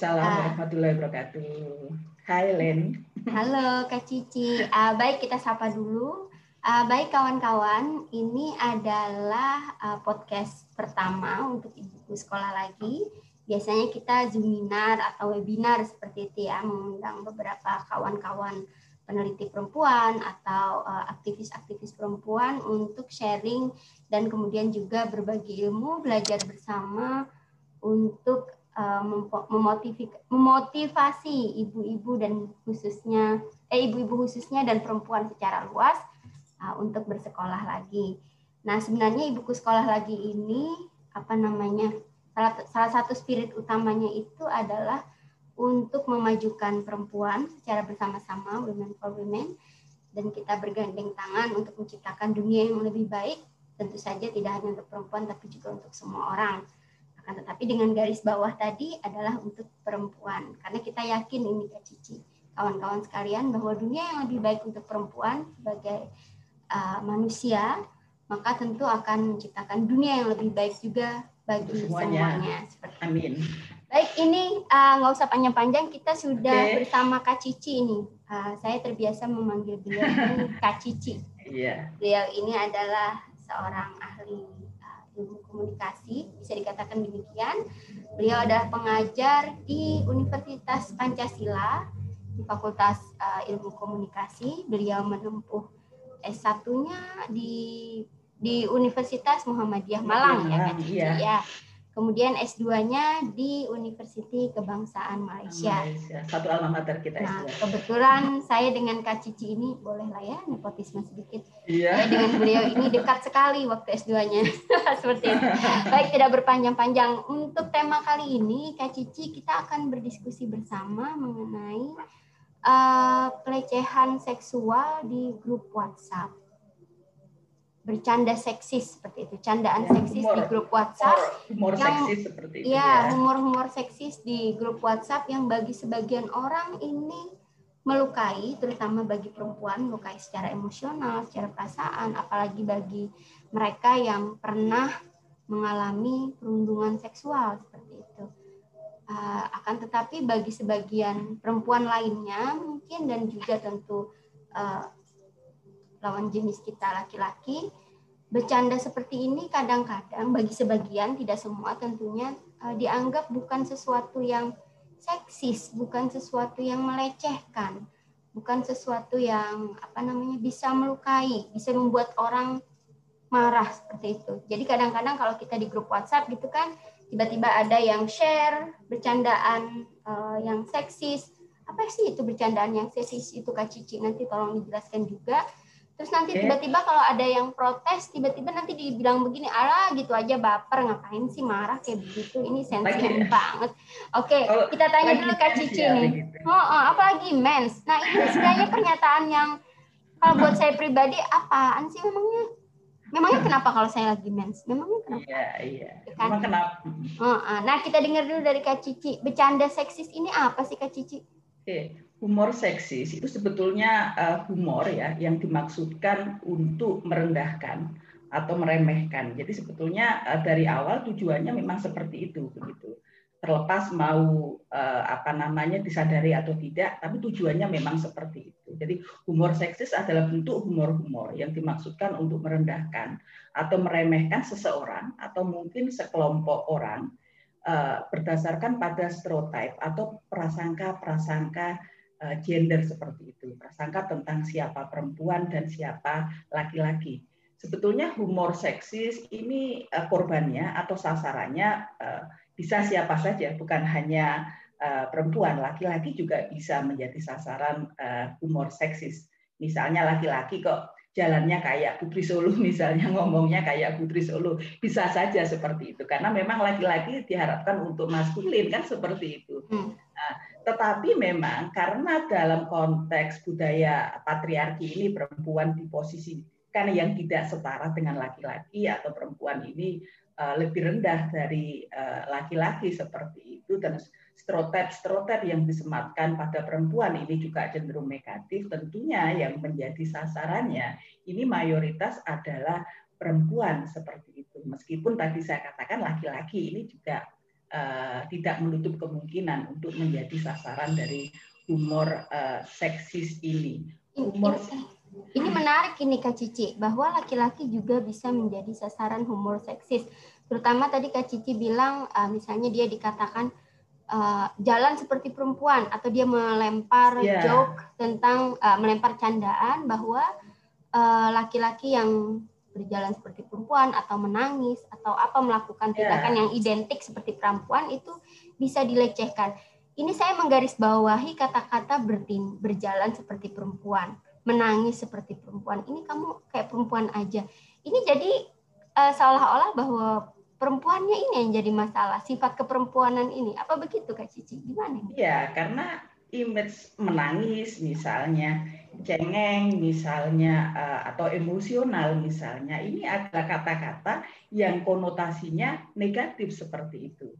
Waalaikumsalam uh, warahmatullahi wabarakatuh. Hai Len. Halo Kak Cici. Uh, baik kita sapa dulu. Uh, baik kawan-kawan, ini adalah uh, podcast pertama untuk ibu sekolah lagi. Biasanya kita zoominar atau webinar seperti itu ya, mengundang beberapa kawan-kawan peneliti perempuan atau aktivis-aktivis perempuan untuk sharing dan kemudian juga berbagi ilmu, belajar bersama untuk uh, memotivasi ibu-ibu dan khususnya eh ibu-ibu khususnya dan perempuan secara luas uh, untuk bersekolah lagi. Nah, sebenarnya ibuku sekolah lagi ini apa namanya? Salah, salah satu spirit utamanya itu adalah untuk memajukan perempuan secara bersama-sama Women for Women dan kita bergandeng tangan untuk menciptakan dunia yang lebih baik tentu saja tidak hanya untuk perempuan tapi juga untuk semua orang akan tetapi dengan garis bawah tadi adalah untuk perempuan karena kita yakin ini Kak Cici kawan-kawan sekalian bahwa dunia yang lebih baik untuk perempuan sebagai uh, manusia maka tentu akan menciptakan dunia yang lebih baik juga bagi semuanya. semuanya. Seperti Amin. Baik, ini uh, nggak usah panjang-panjang, kita sudah okay. bersama Kak Cici ini. Uh, saya terbiasa memanggil beliau ini Kak Cici. Iya. Yeah. Beliau ini adalah seorang ahli uh, komunikasi, bisa dikatakan demikian. Beliau adalah pengajar di Universitas Pancasila di Fakultas uh, Ilmu Komunikasi. Beliau menempuh S1-nya di di Universitas Muhammadiyah Malang ya Kak Cici iya. ya. Kemudian S2-nya di Universiti Kebangsaan Malaysia. Malaysia. Satu alma mater kita nah, S2. kebetulan saya dengan Kak Cici ini boleh lah ya nepotisme sedikit. Iya. Saya dengan beliau ini dekat sekali waktu S2-nya. Seperti itu. Baik, tidak berpanjang-panjang. Untuk tema kali ini Kak Cici kita akan berdiskusi bersama mengenai uh, pelecehan seksual di grup WhatsApp bercanda seksis seperti itu, candaan ya, seksis humor, di grup WhatsApp humor, humor yang seksis seperti itu ya, ya. humor-humor seksis di grup WhatsApp yang bagi sebagian orang ini melukai, terutama bagi perempuan melukai secara emosional, secara perasaan, apalagi bagi mereka yang pernah mengalami perundungan seksual seperti itu. Uh, akan tetapi bagi sebagian perempuan lainnya mungkin dan juga tentu uh, lawan jenis kita laki-laki bercanda seperti ini kadang-kadang bagi sebagian tidak semua tentunya uh, dianggap bukan sesuatu yang seksis, bukan sesuatu yang melecehkan, bukan sesuatu yang apa namanya bisa melukai, bisa membuat orang marah seperti itu. Jadi kadang-kadang kalau kita di grup WhatsApp gitu kan tiba-tiba ada yang share bercandaan uh, yang seksis. Apa sih itu bercandaan yang seksis itu Kak Cici? Nanti tolong dijelaskan juga Terus nanti tiba-tiba kalau ada yang protes, tiba-tiba nanti dibilang begini, ala gitu aja baper, ngapain sih marah kayak begitu? Ini sensitif banget. Oke, okay, kita tanya dulu Kak Cici ya, nih. Oh, oh, apalagi mens. Nah ini sebenarnya pernyataan yang kalau buat saya pribadi apaan sih memangnya? Memangnya kenapa kalau saya lagi mens? Memangnya kenapa? Iya, iya. Ya kan? Memang kenapa? Oh, oh. Nah kita dengar dulu dari Kak Cici. Bercanda seksis ini apa sih Kak Cici? Oke, humor seksis itu sebetulnya uh, humor ya yang dimaksudkan untuk merendahkan atau meremehkan. Jadi sebetulnya uh, dari awal tujuannya memang seperti itu begitu. Terlepas mau uh, apa namanya disadari atau tidak, tapi tujuannya memang seperti itu. Jadi humor seksis adalah bentuk humor-humor yang dimaksudkan untuk merendahkan atau meremehkan seseorang atau mungkin sekelompok orang uh, berdasarkan pada stereotip atau prasangka-prasangka gender seperti itu, prasangka tentang siapa perempuan dan siapa laki-laki. Sebetulnya humor seksis ini eh, korbannya atau sasarannya eh, bisa siapa saja, bukan hanya perempuan, laki-laki juga bisa menjadi sasaran humor seksis. Misalnya laki-laki kok jalannya kayak Putri Solo misalnya ngomongnya kayak Putri Solo bisa saja seperti itu karena memang laki-laki diharapkan untuk maskulin kan seperti itu. Hmm. Nah, tetapi memang karena dalam konteks budaya patriarki ini perempuan di posisi kan yang tidak setara dengan laki-laki atau perempuan ini uh, lebih rendah dari uh, laki-laki seperti itu. Dan stereotip-stereotip yang disematkan pada perempuan ini juga cenderung negatif. Tentunya yang menjadi sasarannya ini mayoritas adalah perempuan seperti itu. Meskipun tadi saya katakan laki-laki ini juga uh, tidak menutup kemungkinan untuk menjadi sasaran dari humor uh, seksis ini. Humor ini menarik ini Kak Cici bahwa laki-laki juga bisa menjadi sasaran humor seksis. Terutama tadi Kak Cici bilang uh, misalnya dia dikatakan uh, jalan seperti perempuan atau dia melempar yeah. joke tentang uh, melempar candaan bahwa laki-laki uh, yang berjalan seperti perempuan atau menangis atau apa melakukan iya. tindakan yeah. yang identik seperti perempuan itu bisa dilecehkan. Ini saya menggarisbawahi kata-kata berjalan seperti perempuan, menangis seperti perempuan. Ini kamu kayak perempuan aja. Ini jadi uh, seolah-olah bahwa perempuannya ini yang jadi masalah, sifat keperempuanan ini. Apa begitu Kak Cici? Gimana? Iya, karena image menangis misalnya cengeng misalnya eh, atau emosional misalnya ini adalah kata-kata yang konotasinya negatif seperti itu.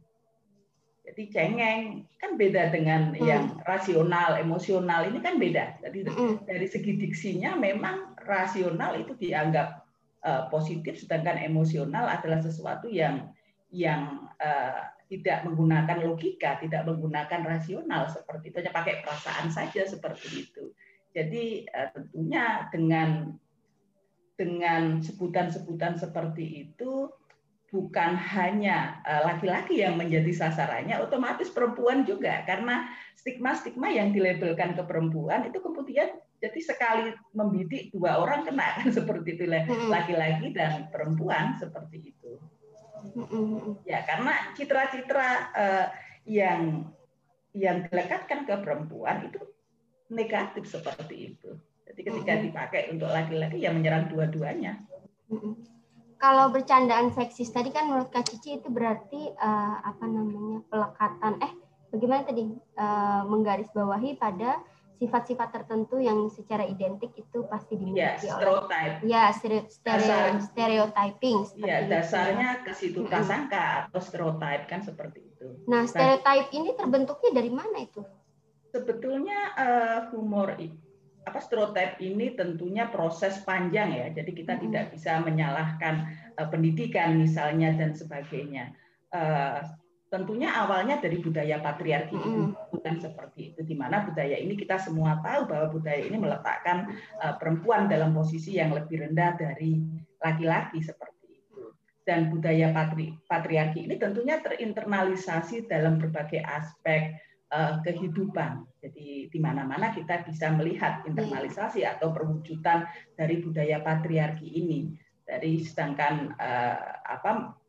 Jadi cengeng kan beda dengan hmm. yang rasional, emosional ini kan beda. Jadi hmm. dari segi diksinya memang rasional itu dianggap uh, positif, sedangkan emosional adalah sesuatu yang yang uh, tidak menggunakan logika, tidak menggunakan rasional seperti itu, hanya pakai perasaan saja seperti itu. Jadi uh, tentunya dengan dengan sebutan-sebutan seperti itu bukan hanya laki-laki yang menjadi sasarannya, otomatis perempuan juga. Karena stigma-stigma yang dilabelkan ke perempuan itu kemudian jadi sekali membidik dua orang kena kan seperti itu. Laki-laki dan perempuan seperti itu. Ya, karena citra-citra uh, yang yang dilekatkan ke perempuan itu negatif seperti itu. Jadi ketika dipakai untuk laki-laki ya menyerang dua-duanya. Kalau bercandaan seksis tadi kan menurut Kak Cici itu berarti uh, apa namanya pelekatan eh bagaimana tadi uh, menggarisbawahi pada sifat-sifat tertentu yang secara identik itu pasti dimiliki ya, stereotype. ya stereo, stereo, stereotyping ya dasarnya ke situ prasangka hmm. atau stereotype kan seperti itu nah stereotype nah, ini terbentuknya dari mana itu sebetulnya uh, humor apa stereotype ini tentunya proses panjang ya. Jadi kita hmm. tidak bisa menyalahkan uh, pendidikan misalnya dan sebagainya. Uh, tentunya awalnya dari budaya patriarki itu bukan seperti itu di mana budaya ini kita semua tahu bahwa budaya ini meletakkan uh, perempuan dalam posisi yang lebih rendah dari laki-laki seperti itu. Dan budaya patri, patriarki ini tentunya terinternalisasi dalam berbagai aspek uh, kehidupan jadi di mana-mana kita bisa melihat internalisasi atau perwujudan dari budaya patriarki ini dari sedangkan uh, apa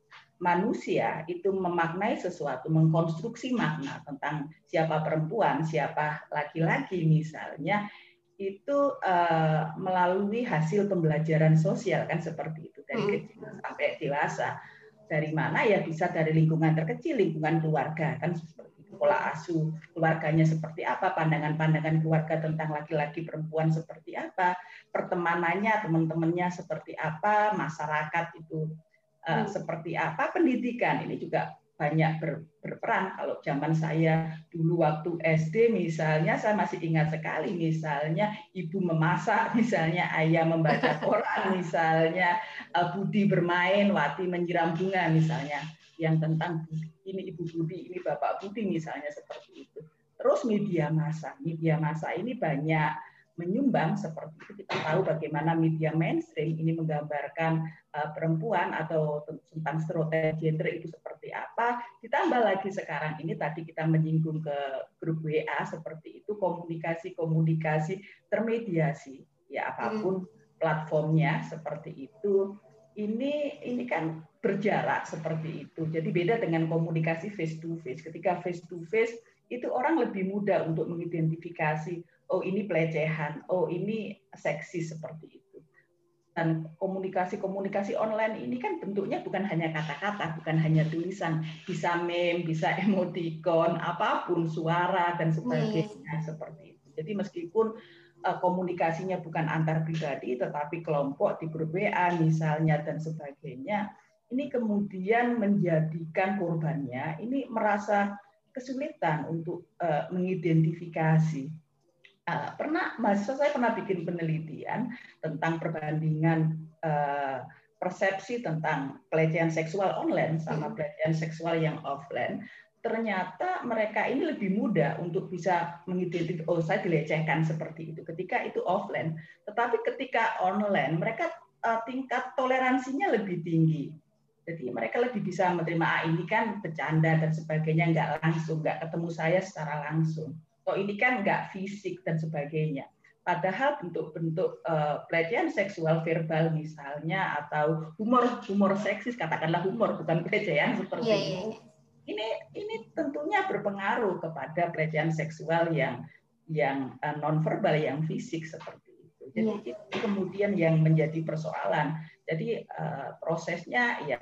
manusia itu memaknai sesuatu, mengkonstruksi makna tentang siapa perempuan, siapa laki-laki misalnya, itu uh, melalui hasil pembelajaran sosial kan seperti itu dari hmm. kecil sampai dewasa. Dari mana ya bisa dari lingkungan terkecil, lingkungan keluarga kan seperti itu. Pola asuh keluarganya seperti apa, pandangan-pandangan keluarga tentang laki-laki perempuan seperti apa, pertemanannya teman-temannya seperti apa, masyarakat itu uh, seperti apa pendidikan. Ini juga banyak ber, berperan. Kalau zaman saya dulu waktu SD misalnya, saya masih ingat sekali. Misalnya ibu memasak, misalnya ayah membaca Quran, misalnya uh, Budi bermain, Wati menyiram bunga misalnya, yang tentang ini ibu Budi, ini bapak Budi misalnya seperti itu. Terus media massa, media massa ini banyak menyumbang seperti itu kita tahu bagaimana media mainstream ini menggambarkan uh, perempuan atau tentang stereotip gender itu seperti apa ditambah lagi sekarang ini tadi kita menyinggung ke grup WA seperti itu komunikasi-komunikasi termediasi ya apa pun hmm. platformnya seperti itu ini ini kan berjarak seperti itu jadi beda dengan komunikasi face to face ketika face to face itu orang lebih mudah untuk mengidentifikasi oh ini pelecehan, oh ini seksi seperti itu. Dan komunikasi-komunikasi online ini kan bentuknya bukan hanya kata-kata, bukan hanya tulisan, bisa meme, bisa emoticon, apa pun suara dan sebagainya hmm. seperti itu. Jadi meskipun uh, komunikasinya bukan antar pribadi tetapi kelompok di grup WA misalnya dan sebagainya, ini kemudian menjadikan korbannya ini merasa kesulitan untuk uh, mengidentifikasi Uh, pernah mahasiswa saya pernah bikin penelitian tentang perbandingan uh, persepsi tentang pelecehan seksual online sama hmm. pelecehan seksual yang offline, ternyata mereka ini lebih mudah untuk bisa mengidentifikasi oh saya dilecehkan seperti itu ketika itu offline. Tetapi ketika online mereka uh, tingkat toleransinya lebih tinggi. Jadi mereka lebih bisa menerima ah, ini kan bercanda dan sebagainya nggak langsung, nggak ketemu saya secara langsung. Oh ini kan nggak fisik dan sebagainya. Padahal bentuk-bentuk uh, pelecehan seksual verbal misalnya atau humor humor seksis katakanlah humor bukan pelecehan seperti yeah, ini. Yeah. Ini ini tentunya berpengaruh kepada pelecehan seksual yang yang uh, eh, verbal yang fisik seperti itu. Jadi yeah. itu kemudian yang menjadi persoalan. Jadi uh, prosesnya ya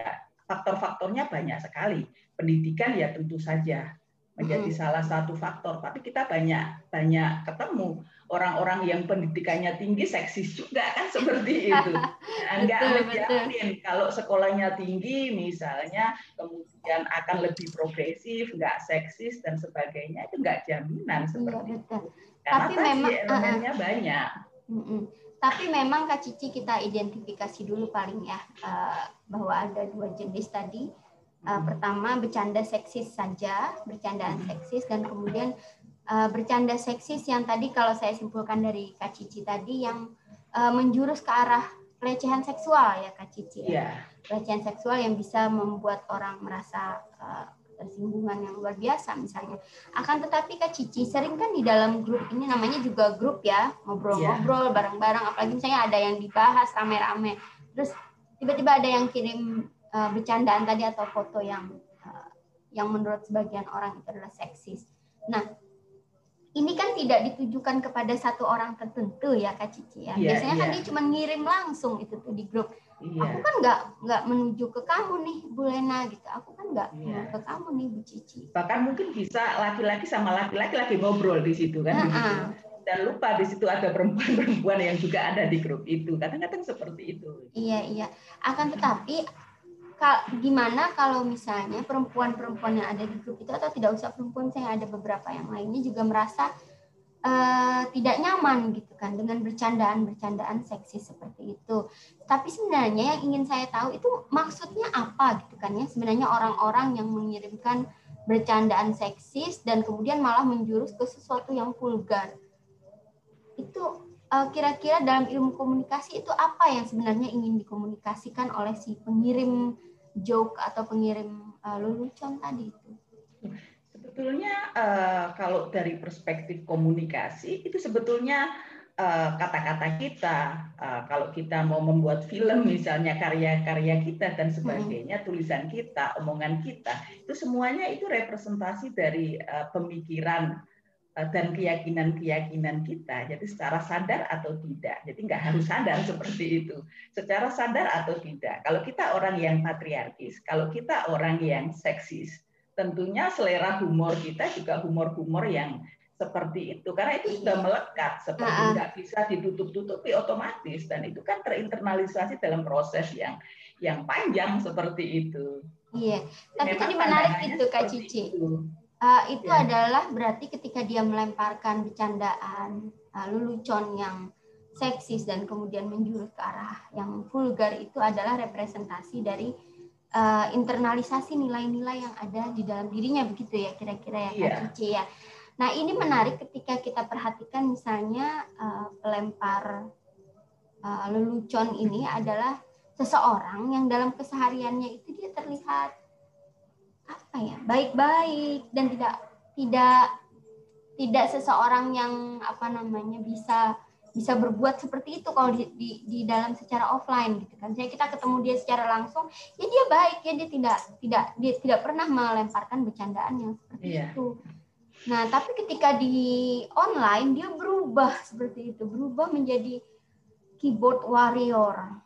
faktor-faktornya banyak sekali. Pendidikan ya tentu saja menjadi hmm. salah satu faktor. Tapi kita banyak banyak ketemu orang-orang yang pendidikannya tinggi seksis juga kan seperti itu. Enggak nah, menjamin kalau sekolahnya tinggi misalnya kemudian akan lebih progresif, enggak seksis dan sebagainya itu enggak jaminan iya, seperti itu. Karena Tapi memang elemennya uh, banyak. Uh, Tapi memang Kak Cici kita identifikasi dulu paling ya uh, bahwa ada dua jenis tadi Uh, pertama bercanda seksis saja, bercandaan seksis dan kemudian uh, bercanda seksis yang tadi kalau saya simpulkan dari Kak Cici tadi yang uh, menjurus ke arah pelecehan seksual ya Kak Cici. Yeah. Ya. Iya. Pelecehan seksual yang bisa membuat orang merasa uh, tersinggungan yang luar biasa misalnya. Akan tetapi Kak Cici sering kan di dalam grup ini namanya juga grup ya, ngobrol-ngobrol yeah. bareng-bareng apalagi misalnya ada yang dibahas rame-rame. Terus tiba-tiba ada yang kirim uh, bercandaan tadi atau foto yang uh, yang menurut sebagian orang itu adalah seksis. Nah, ini kan tidak ditujukan kepada satu orang tertentu ya Kak Cici ya. Yeah, Biasanya yeah. kan iya. dia cuma ngirim langsung itu tuh di grup. Yeah. Aku kan nggak nggak menuju ke kamu nih Bu Lena gitu. Aku kan nggak yeah. ke kamu nih Bu Cici. Bahkan mungkin bisa laki-laki sama laki-laki lagi ngobrol di situ kan. Uh -uh. Dan lupa di situ ada perempuan-perempuan yang juga ada di grup itu. Kadang-kadang seperti itu. Iya iya. Akan tetapi gimana kalau misalnya perempuan-perempuan yang ada di grup itu atau tidak usah perempuan saya ada beberapa yang lainnya juga merasa uh, tidak nyaman gitu kan dengan bercandaan-bercandaan seksi seperti itu. Tapi sebenarnya yang ingin saya tahu itu maksudnya apa gitu kan ya sebenarnya orang-orang yang mengirimkan bercandaan seksis dan kemudian malah menjurus ke sesuatu yang vulgar. Itu eh, kira-kira dalam ilmu komunikasi itu apa yang sebenarnya ingin dikomunikasikan oleh si pengirim joke atau pengirim uh, lelucon tadi itu? Sebetulnya uh, kalau dari perspektif komunikasi itu sebetulnya eh, kata-kata uh, kita uh, kalau kita mau membuat film misalnya karya-karya kita dan sebagainya, hmm. tulisan kita, omongan kita itu semuanya itu representasi dari uh, pemikiran dan keyakinan-keyakinan kita. Jadi secara sadar atau tidak. Jadi nggak harus sadar seperti itu. Secara sadar atau tidak. Kalau kita orang yang patriarkis, kalau kita orang yang seksis, tentunya selera humor kita juga humor-humor yang seperti itu karena itu sudah melekat seperti nggak bisa ditutup-tutupi otomatis dan itu kan terinternalisasi dalam proses yang yang panjang seperti itu. Iya, tapi tadi menarik itu Kak Cici. Itu uh, itu yeah. adalah berarti ketika dia melemparkan bercandaan uh, lelucon yang seksis dan kemudian menjurus ke arah yang vulgar itu adalah representasi dari uh, internalisasi nilai-nilai yang ada di dalam dirinya begitu ya kira-kira ya yeah. Kak Cici ya. Nah ini menarik ketika kita perhatikan misalnya uh, pelempar uh, lelucon ini adalah seseorang yang dalam kesehariannya itu dia terlihat apa ya baik-baik dan tidak tidak tidak seseorang yang apa namanya bisa bisa berbuat seperti itu kalau di, di, di dalam secara offline gitu kan. Jadi kita ketemu dia secara langsung, ya dia baik ya dia tidak tidak dia tidak pernah melemparkan bercandaan yang seperti yeah. itu. Nah, tapi ketika di online dia berubah seperti itu, berubah menjadi keyboard warrior.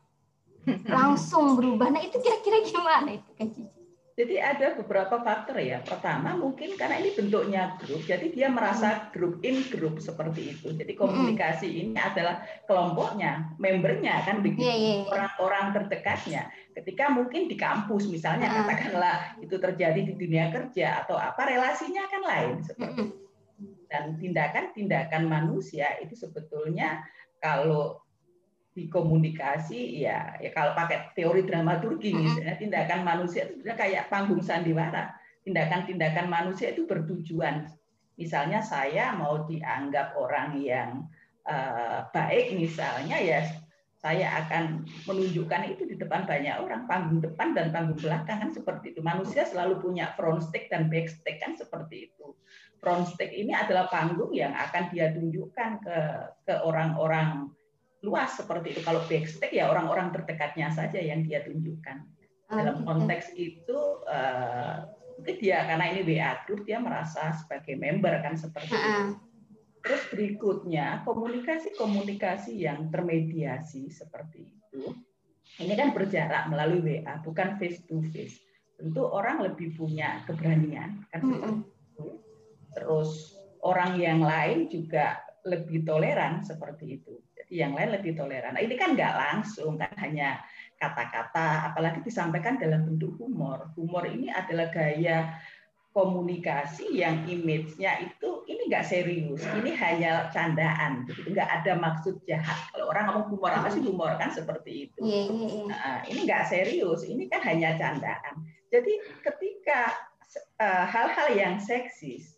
Langsung berubah. Nah, itu kira-kira gimana itu kan Cici? Jadi ada beberapa faktor ya. Pertama mungkin karena ini bentuknya grup, jadi dia merasa grup in grup seperti itu. Jadi komunikasi ini adalah kelompoknya, membernya kan begitu, iya, iya, iya. orang-orang terdekatnya. Ketika mungkin di kampus misalnya katakanlah itu terjadi di dunia kerja atau apa, relasinya kan lain seperti itu. Dan tindakan-tindakan manusia itu sebetulnya kalau di komunikasi ya ya kalau pakai teori dramaturgi misalnya tindakan manusia itu sebenarnya kayak panggung sandiwara. Tindakan-tindakan manusia itu bertujuan. Misalnya saya mau dianggap orang yang uh, baik misalnya ya saya akan menunjukkan itu di depan banyak orang. Panggung depan dan panggung belakang kan seperti itu. Manusia selalu punya front stage dan back stage kan seperti itu. Front stage ini adalah panggung yang akan dia tunjukkan ke ke orang-orang luas seperti itu. Kalau backstage ya orang-orang terdekatnya saja yang dia tunjukkan. Oh, Dalam gitu. konteks itu uh, mungkin dia karena ini WA group dia merasa sebagai member kan seperti itu. Terus berikutnya komunikasi-komunikasi yang termediasi seperti itu. Ini kan berjarak melalui WA, bukan face to face. Tentu orang lebih punya keberanian kan. Terus orang yang lain juga lebih toleran seperti itu yang lain lebih toleran. Nah, ini kan nggak langsung, kan hanya kata-kata, apalagi disampaikan dalam bentuk humor. Humor ini adalah gaya komunikasi yang image-nya itu ini nggak serius, ini hanya candaan, begitu nggak ada maksud jahat. Kalau orang ngomong humor apa sih humor kan seperti itu. Yeah, yeah, yeah. Nah, ini nggak serius, ini kan hanya candaan. Jadi ketika eh, hal-hal uh, yang seksis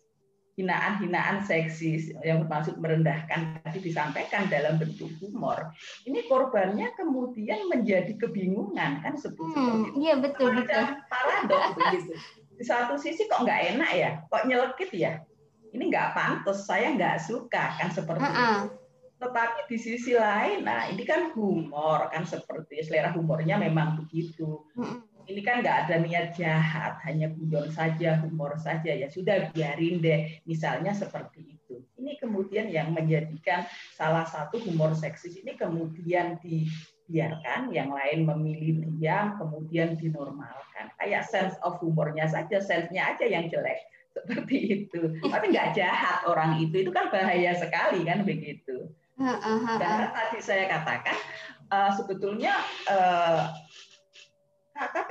hinaan-hinaan seksis yang bermaksud merendahkan tadi disampaikan dalam bentuk humor, ini korbannya kemudian menjadi kebingungan kan seperti hmm, itu. Iya betul Ada betul. Paradok begitu. Di satu sisi kok nggak enak ya, kok nyelekit ya. Ini nggak pantas, saya nggak suka kan seperti uh -uh. itu. Tetapi di sisi lain, nah ini kan humor kan seperti selera humornya memang begitu. Uh ini kan nggak ada niat jahat, hanya guyon saja, humor saja ya sudah biarin deh, misalnya seperti itu. Ini kemudian yang menjadikan salah satu humor seksis ini kemudian dibiarkan, yang lain memilih diam, kemudian dinormalkan. Kayak sense of humornya saja, sense-nya aja yang jelek seperti itu. Tapi nggak jahat orang itu, itu kan bahaya sekali kan begitu. Karena tadi saya katakan uh, sebetulnya uh,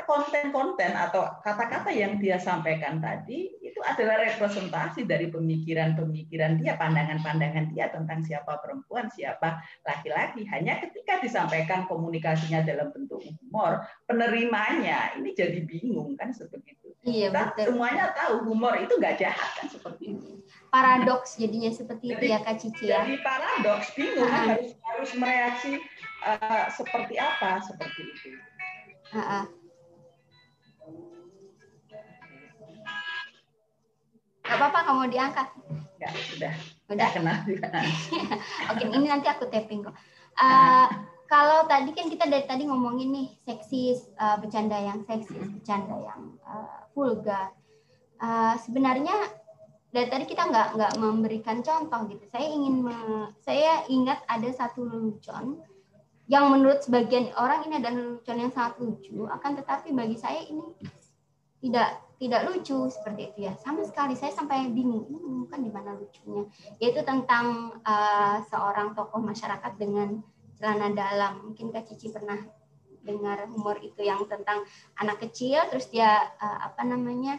konten-konten atau kata-kata yang dia sampaikan tadi itu adalah representasi dari pemikiran-pemikiran dia, pandangan-pandangan dia tentang siapa perempuan, siapa laki-laki. Hanya ketika disampaikan komunikasinya dalam bentuk humor, penerimanya ini jadi bingung kan seperti itu. Iya, betul. Semuanya tahu humor itu nggak jahat kan seperti itu. Paradoks jadinya seperti jadi, itu ya Kak Cici ya. Jadi paradoks bingung kan harus harus mereaksi uh, seperti apa seperti itu. Uh Gak apa-apa kamu diangkat. Ya, sudah. Udah kenal Oke, ini nanti aku tapping kok. Uh, kalau tadi kan kita dari tadi ngomongin nih seksis, uh, bercanda yang seksis, bercanda yang uh, vulgar. Uh, sebenarnya dari tadi kita nggak nggak memberikan contoh gitu. Saya ingin me, saya ingat ada satu lelucon yang menurut sebagian orang ini adalah lelucon yang sangat lucu, akan tetapi bagi saya ini tidak tidak lucu seperti itu ya. Sama sekali saya sampai bingung ini menemukan di mana lucunya. Yaitu tentang uh, seorang tokoh masyarakat dengan celana dalam. Mungkin kak Cici pernah dengar humor itu yang tentang anak kecil terus dia uh, apa namanya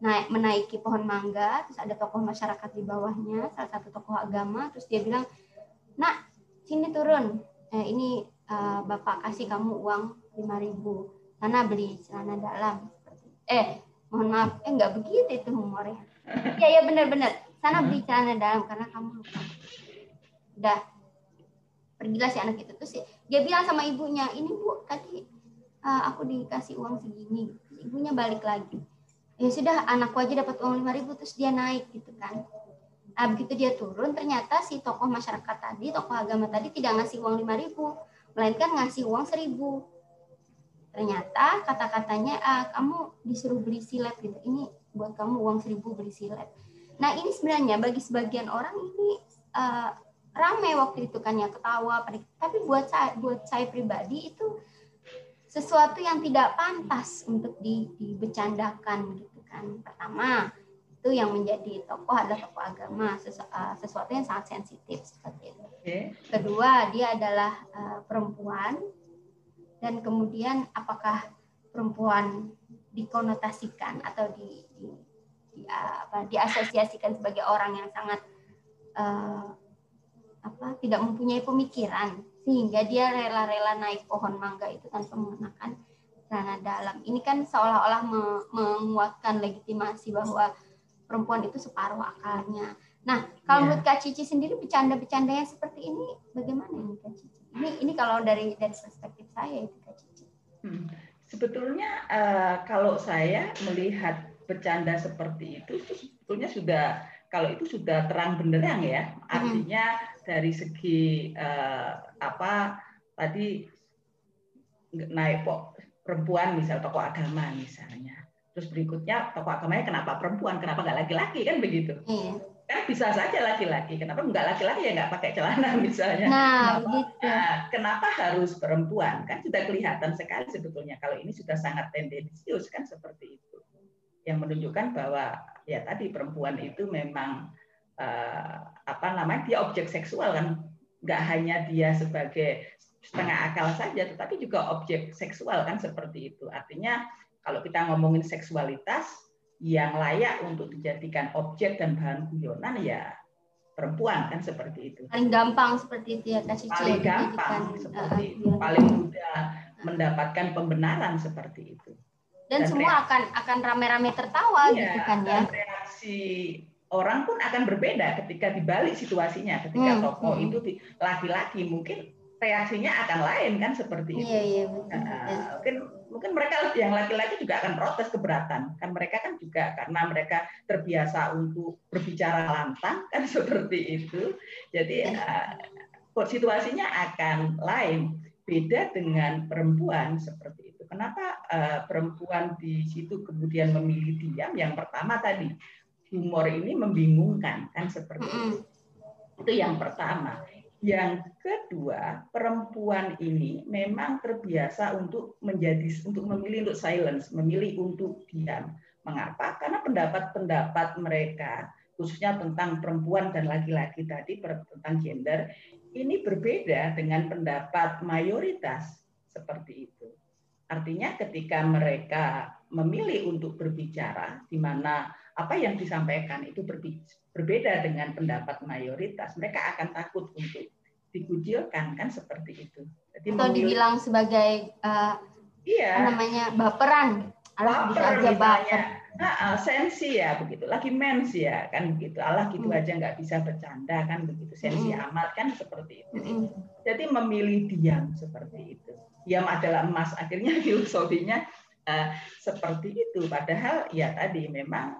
naik menaiki pohon mangga terus ada tokoh masyarakat di bawahnya salah satu tokoh agama terus dia bilang nak sini turun eh, ini uh, bapak kasih kamu uang lima ribu. Sana beli celana dalam. Eh mohon maaf. Eh nggak begitu itu humornya. Ya ya benar-benar sana beli celana dalam karena kamu lupa. Udah. Pergilah si anak itu terus dia bilang sama ibunya ini bu tadi uh, aku dikasih uang segini. Ibunya balik lagi. Ya sudah anakku aja dapat uang lima ribu terus dia naik gitu kan nah begitu dia turun ternyata si tokoh masyarakat tadi tokoh agama tadi tidak ngasih uang lima ribu melainkan ngasih uang seribu. Ternyata kata-katanya ah, kamu disuruh beli silet gitu ini buat kamu uang seribu beli silet. Nah ini sebenarnya bagi sebagian orang ini uh, ramai waktu itu kan ya ketawa tapi buat saya buat saya pribadi itu sesuatu yang tidak pantas untuk di, dibecandakan gitu kan. Pertama itu yang menjadi tokoh adalah tokoh agama sesu, uh, sesuatu yang sangat sensitif seperti itu. Kedua dia adalah uh, perempuan. Dan kemudian apakah perempuan dikonotasikan atau di, di, di apa diasosiasikan sebagai orang yang sangat uh, apa tidak mempunyai pemikiran sehingga dia rela-rela naik pohon mangga itu tanpa menggunakan celana dalam. Ini kan seolah-olah menguatkan legitimasi bahwa perempuan itu separuh akalnya. Nah, kalau yeah. menurut Kak Cici sendiri bercanda-bercandanya seperti ini bagaimana ini Kak Cici? Ini ini kalau dari dari perspektif saya itu Kak Cici. Hmm. Sebetulnya uh, kalau saya melihat bercanda seperti itu, itu sebetulnya sudah kalau itu sudah terang benderang ya, artinya dari segi uh, apa tadi naik kok perempuan misal tokoh agama misalnya, terus berikutnya tokoh agamanya kenapa perempuan, kenapa nggak laki-laki kan begitu? Iya. Kan bisa saja laki-laki, kenapa nggak laki-laki ya nggak pakai celana misalnya? Nah, kenapa, gitu. Nah, kenapa harus perempuan? Kan sudah kelihatan sekali sebetulnya kalau ini sudah sangat tendensius kan seperti itu yang menunjukkan bahwa ya tadi perempuan itu memang uh, apa namanya dia objek seksual kan nggak hanya dia sebagai setengah akal saja tetapi juga objek seksual kan seperti itu artinya kalau kita ngomongin seksualitas yang layak untuk dijadikan objek dan bahan guyonan ya perempuan kan seperti itu paling gampang seperti itu ya kasih paling gampang seperti uh, itu paling mudah mendapatkan pembenaran seperti itu dan, dan semua reaksi, akan akan rame-rame tertawa iya, gitu kan ya. reaksi orang pun akan berbeda ketika dibalik situasinya. Ketika hmm, tokoh hmm. itu laki-laki mungkin reaksinya akan lain kan seperti itu. Iya, iya, betul, nah, mungkin mungkin mereka yang laki-laki juga akan protes keberatan kan mereka kan juga karena mereka terbiasa untuk berbicara lantang kan seperti itu. Jadi ya. uh, situasinya akan lain beda dengan perempuan seperti itu. Kenapa uh, perempuan di situ kemudian memilih diam? Yang pertama tadi humor ini membingungkan kan seperti itu. Itu yang pertama. Yang kedua, perempuan ini memang terbiasa untuk menjadi untuk memilih untuk silence, memilih untuk diam. Mengapa? Karena pendapat-pendapat mereka khususnya tentang perempuan dan laki-laki tadi tentang gender ini berbeda dengan pendapat mayoritas seperti itu. Artinya ketika mereka memilih untuk berbicara, di mana apa yang disampaikan itu berbeda dengan pendapat mayoritas, mereka akan takut untuk dikucilkan kan seperti itu. Jadi Atau memilih, dibilang sebagai uh, iya, namanya baperan, Allah bisa aja baper. Nah, sensi ya begitu, lagi mens ya kan begitu. Allah gitu hmm. aja nggak bisa bercanda kan begitu. Sensi hmm. amat kan seperti itu. Hmm. Jadi memilih diam seperti itu diam adalah emas. Akhirnya filosofinya uh, seperti itu. Padahal ya tadi memang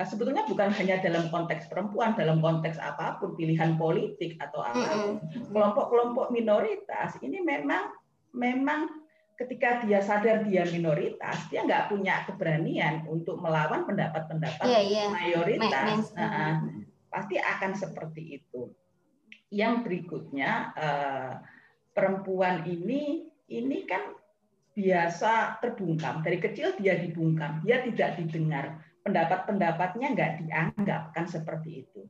sebetulnya bukan hanya dalam konteks perempuan, dalam konteks apa pun pilihan politik atau apa pun kelompok-kelompok minoritas ini memang memang ketika dia sadar dia minoritas, dia nggak punya keberanian untuk melawan pendapat-pendapat yeah, yeah. mayoritas. Nah, pasti akan seperti itu. Yang berikutnya, uh, perempuan ini ini kan biasa terbungkam. Dari kecil dia dibungkam, dia tidak didengar. Pendapat-pendapatnya nggak dianggap, kan seperti itu.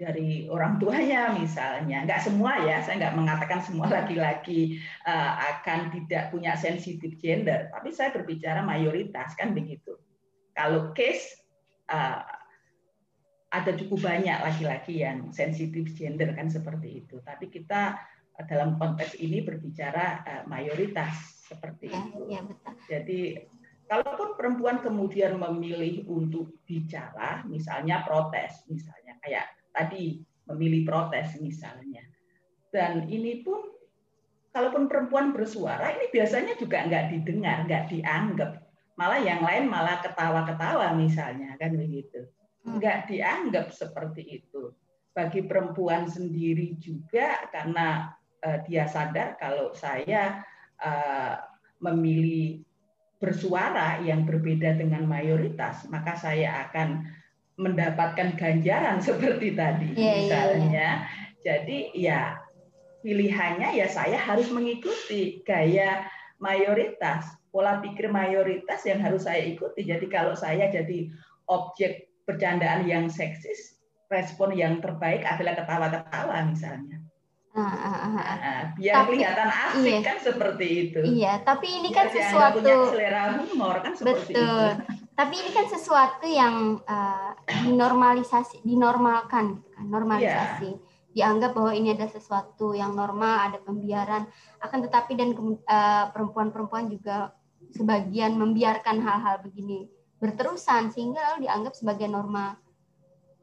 Dari orang tuanya misalnya, nggak semua ya, saya nggak mengatakan semua laki-laki uh, akan tidak punya sensitif gender, tapi saya berbicara mayoritas, kan begitu. Kalau case uh, ada cukup banyak laki-laki yang sensitif gender kan seperti itu. Tapi kita dalam konteks ini berbicara uh, mayoritas seperti ya, itu. Ya, betul. Jadi kalaupun perempuan kemudian memilih untuk bicara, misalnya protes, misalnya kayak tadi memilih protes misalnya, dan ini pun kalaupun perempuan bersuara, ini biasanya juga nggak didengar, nggak dianggap, malah yang lain malah ketawa-ketawa misalnya kan begitu, hmm. nggak dianggap seperti itu. Bagi perempuan sendiri juga karena uh, dia sadar kalau saya uh, memilih bersuara yang berbeda dengan mayoritas, maka saya akan mendapatkan ganjaran seperti tadi yeah, iya, misalnya. Yeah, yeah. Jadi ya pilihannya ya saya harus mengikuti gaya mayoritas, pola pikir mayoritas yang harus saya ikuti. Jadi kalau saya jadi objek bercandaan yang seksis, respon yang terbaik adalah ketawa-ketawa misalnya. Ah, ah, ah, ah. biar tapi, kelihatan asik iya. kan seperti itu. Iya, tapi ini biar kan sesuatu punya selera humor kan seperti betul. itu. Tapi ini kan sesuatu yang uh, dinormalisasi, dinormalkan, kan, normalisasi. Yeah. dianggap bahwa ini ada sesuatu yang normal, ada pembiaran. Akan tetapi dan uh, perempuan-perempuan juga sebagian membiarkan hal-hal begini berterusan sehingga lalu dianggap sebagai norma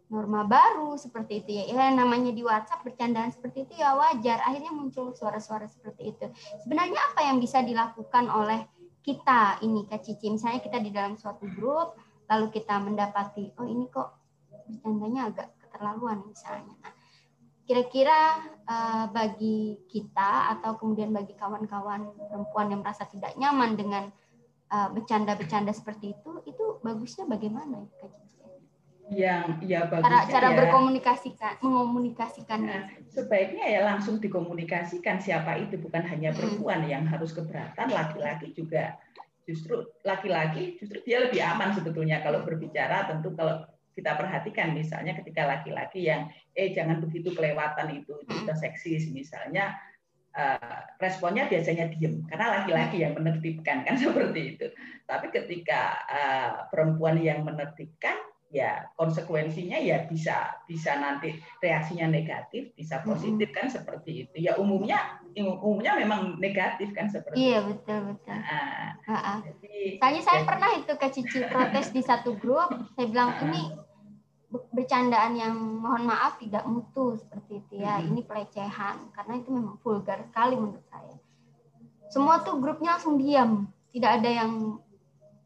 norma baru seperti itu ya. Ya namanya di WhatsApp bercandaan seperti itu ya wajar. Akhirnya muncul suara-suara seperti itu. Sebenarnya apa yang bisa dilakukan oleh kita ini Kak Cici? Misalnya kita di dalam suatu grup lalu kita mendapati oh ini kok bercandanya agak keterlaluan misalnya. Nah, kira-kira uh, bagi kita atau kemudian bagi kawan-kawan perempuan yang merasa tidak nyaman dengan uh, bercanda-bercanda seperti itu, itu bagusnya bagaimana ya, Kak Cici? Yang ya bagusnya cara, cara ya, berkomunikasikan, mengomunikasikan. Nah, sebaiknya ya langsung dikomunikasikan siapa itu bukan hanya perempuan hmm. yang harus keberatan, laki-laki juga justru laki-laki justru dia lebih aman sebetulnya kalau berbicara. Tentu kalau kita perhatikan misalnya ketika laki-laki yang eh jangan begitu kelewatan itu itu seksis misalnya uh, responnya biasanya diem karena laki-laki yang menertibkan kan seperti itu. Tapi ketika uh, perempuan yang menertibkan ya konsekuensinya ya bisa bisa nanti reaksinya negatif bisa positif kan seperti itu ya umumnya umumnya memang negatif kan seperti iya betul betul nah, uh, uh. Jadi, Tanya saya jadi, pernah itu ke Cici protes di satu grup saya bilang uh, ini bercandaan yang mohon maaf tidak mutu seperti itu ya. Ini pelecehan karena itu memang vulgar sekali menurut saya. Semua tuh grupnya langsung diam, tidak ada yang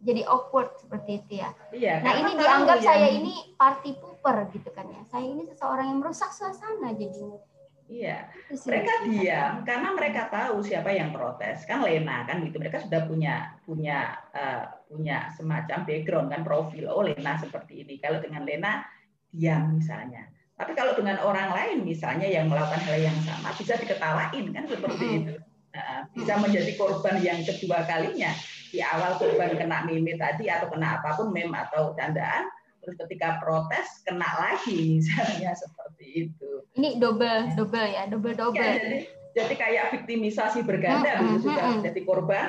jadi awkward seperti itu ya. Iya, nah ini dianggap yang... saya ini party pooper gitu kan ya. Saya ini seseorang yang merusak suasana jadinya. Iya, mereka diam karena mereka tahu siapa yang protes. Kan Lena kan gitu, mereka sudah punya punya uh, punya semacam background kan profil. Oh Lena seperti ini. Kalau dengan Lena diam misalnya. Tapi kalau dengan orang lain misalnya yang melakukan hal yang sama bisa diketawain kan seperti itu. Nah, bisa menjadi korban yang kedua kalinya. Di awal korban kena meme tadi atau kena apa pun meme atau candaan, terus ketika protes kena lagi misalnya seperti itu. Ini double double ya, double double. Ya, jadi, jadi kayak viktimisasi berganda hmm, gitu sudah jadi korban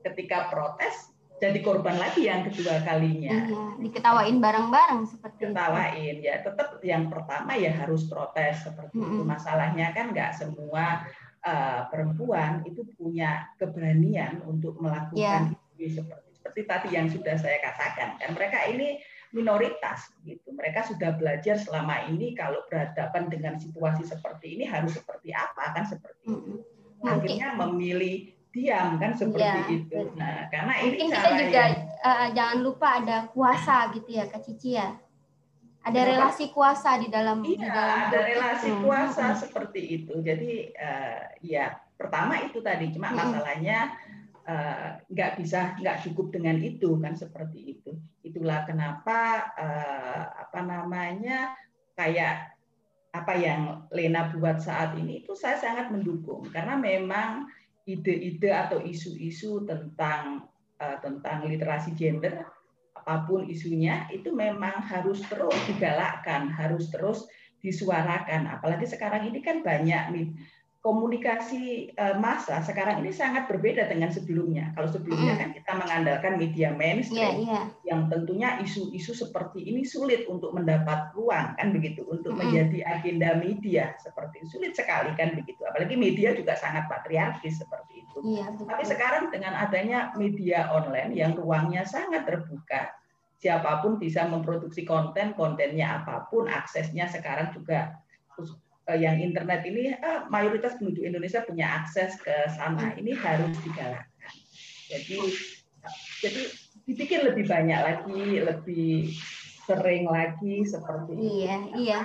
ketika protes jadi korban lagi yang kedua kalinya. Iya, diketawain bareng-bareng seperti Ketawain itu. ya, tetap yang pertama ya harus protes seperti -hmm. itu. Masalahnya kan nggak semua uh, perempuan itu punya keberanian untuk melakukan yeah. seperti seperti tadi yang sudah saya katakan kan mereka ini minoritas gitu. Mereka sudah belajar selama ini kalau berhadapan dengan situasi seperti ini harus seperti apa kan seperti itu. Akhirnya memilih diam kan seperti ya, itu. Nah, karena ini kita juga yang... uh, jangan lupa ada kuasa gitu ya Kak Cici ya. Ada Kenapa? relasi kuasa di dalam iya, di dalam ada relasi itu. kuasa hmm. seperti itu. Jadi uh, ya pertama itu tadi cuma hmm. masalahnya nggak uh, bisa nggak cukup dengan itu kan seperti itu. Itulah kenapa uh, apa namanya kayak apa yang Lena buat saat ini itu saya sangat mendukung karena memang ide-ide atau isu-isu tentang uh, tentang literasi gender apa pun isunya itu memang harus terus digalakkan, harus terus disuarakan. Apalagi sekarang ini kan banyak komunikasi eh, massa sekarang ini sangat berbeda dengan sebelumnya. Kalau sebelumnya kan kita mengandalkan media mainstream yeah, yeah. yang tentunya isu-isu seperti ini sulit untuk mendapat ruang kan begitu untuk menjadi agenda media seperti sulit sekali kan begitu. Apalagi media juga sangat patriarkis seperti itu. Yeah, Tapi sekarang dengan adanya media online yang ruangnya sangat terbuka, siapa pun bisa memproduksi konten, kontennya apa pun, aksesnya sekarang juga yang internet ini eh, mayoritas penduduk Indonesia punya akses ke sana ini harus digalakkan. Jadi jadi dipikir lebih banyak lagi, lebih sering lagi seperti Iya, iya.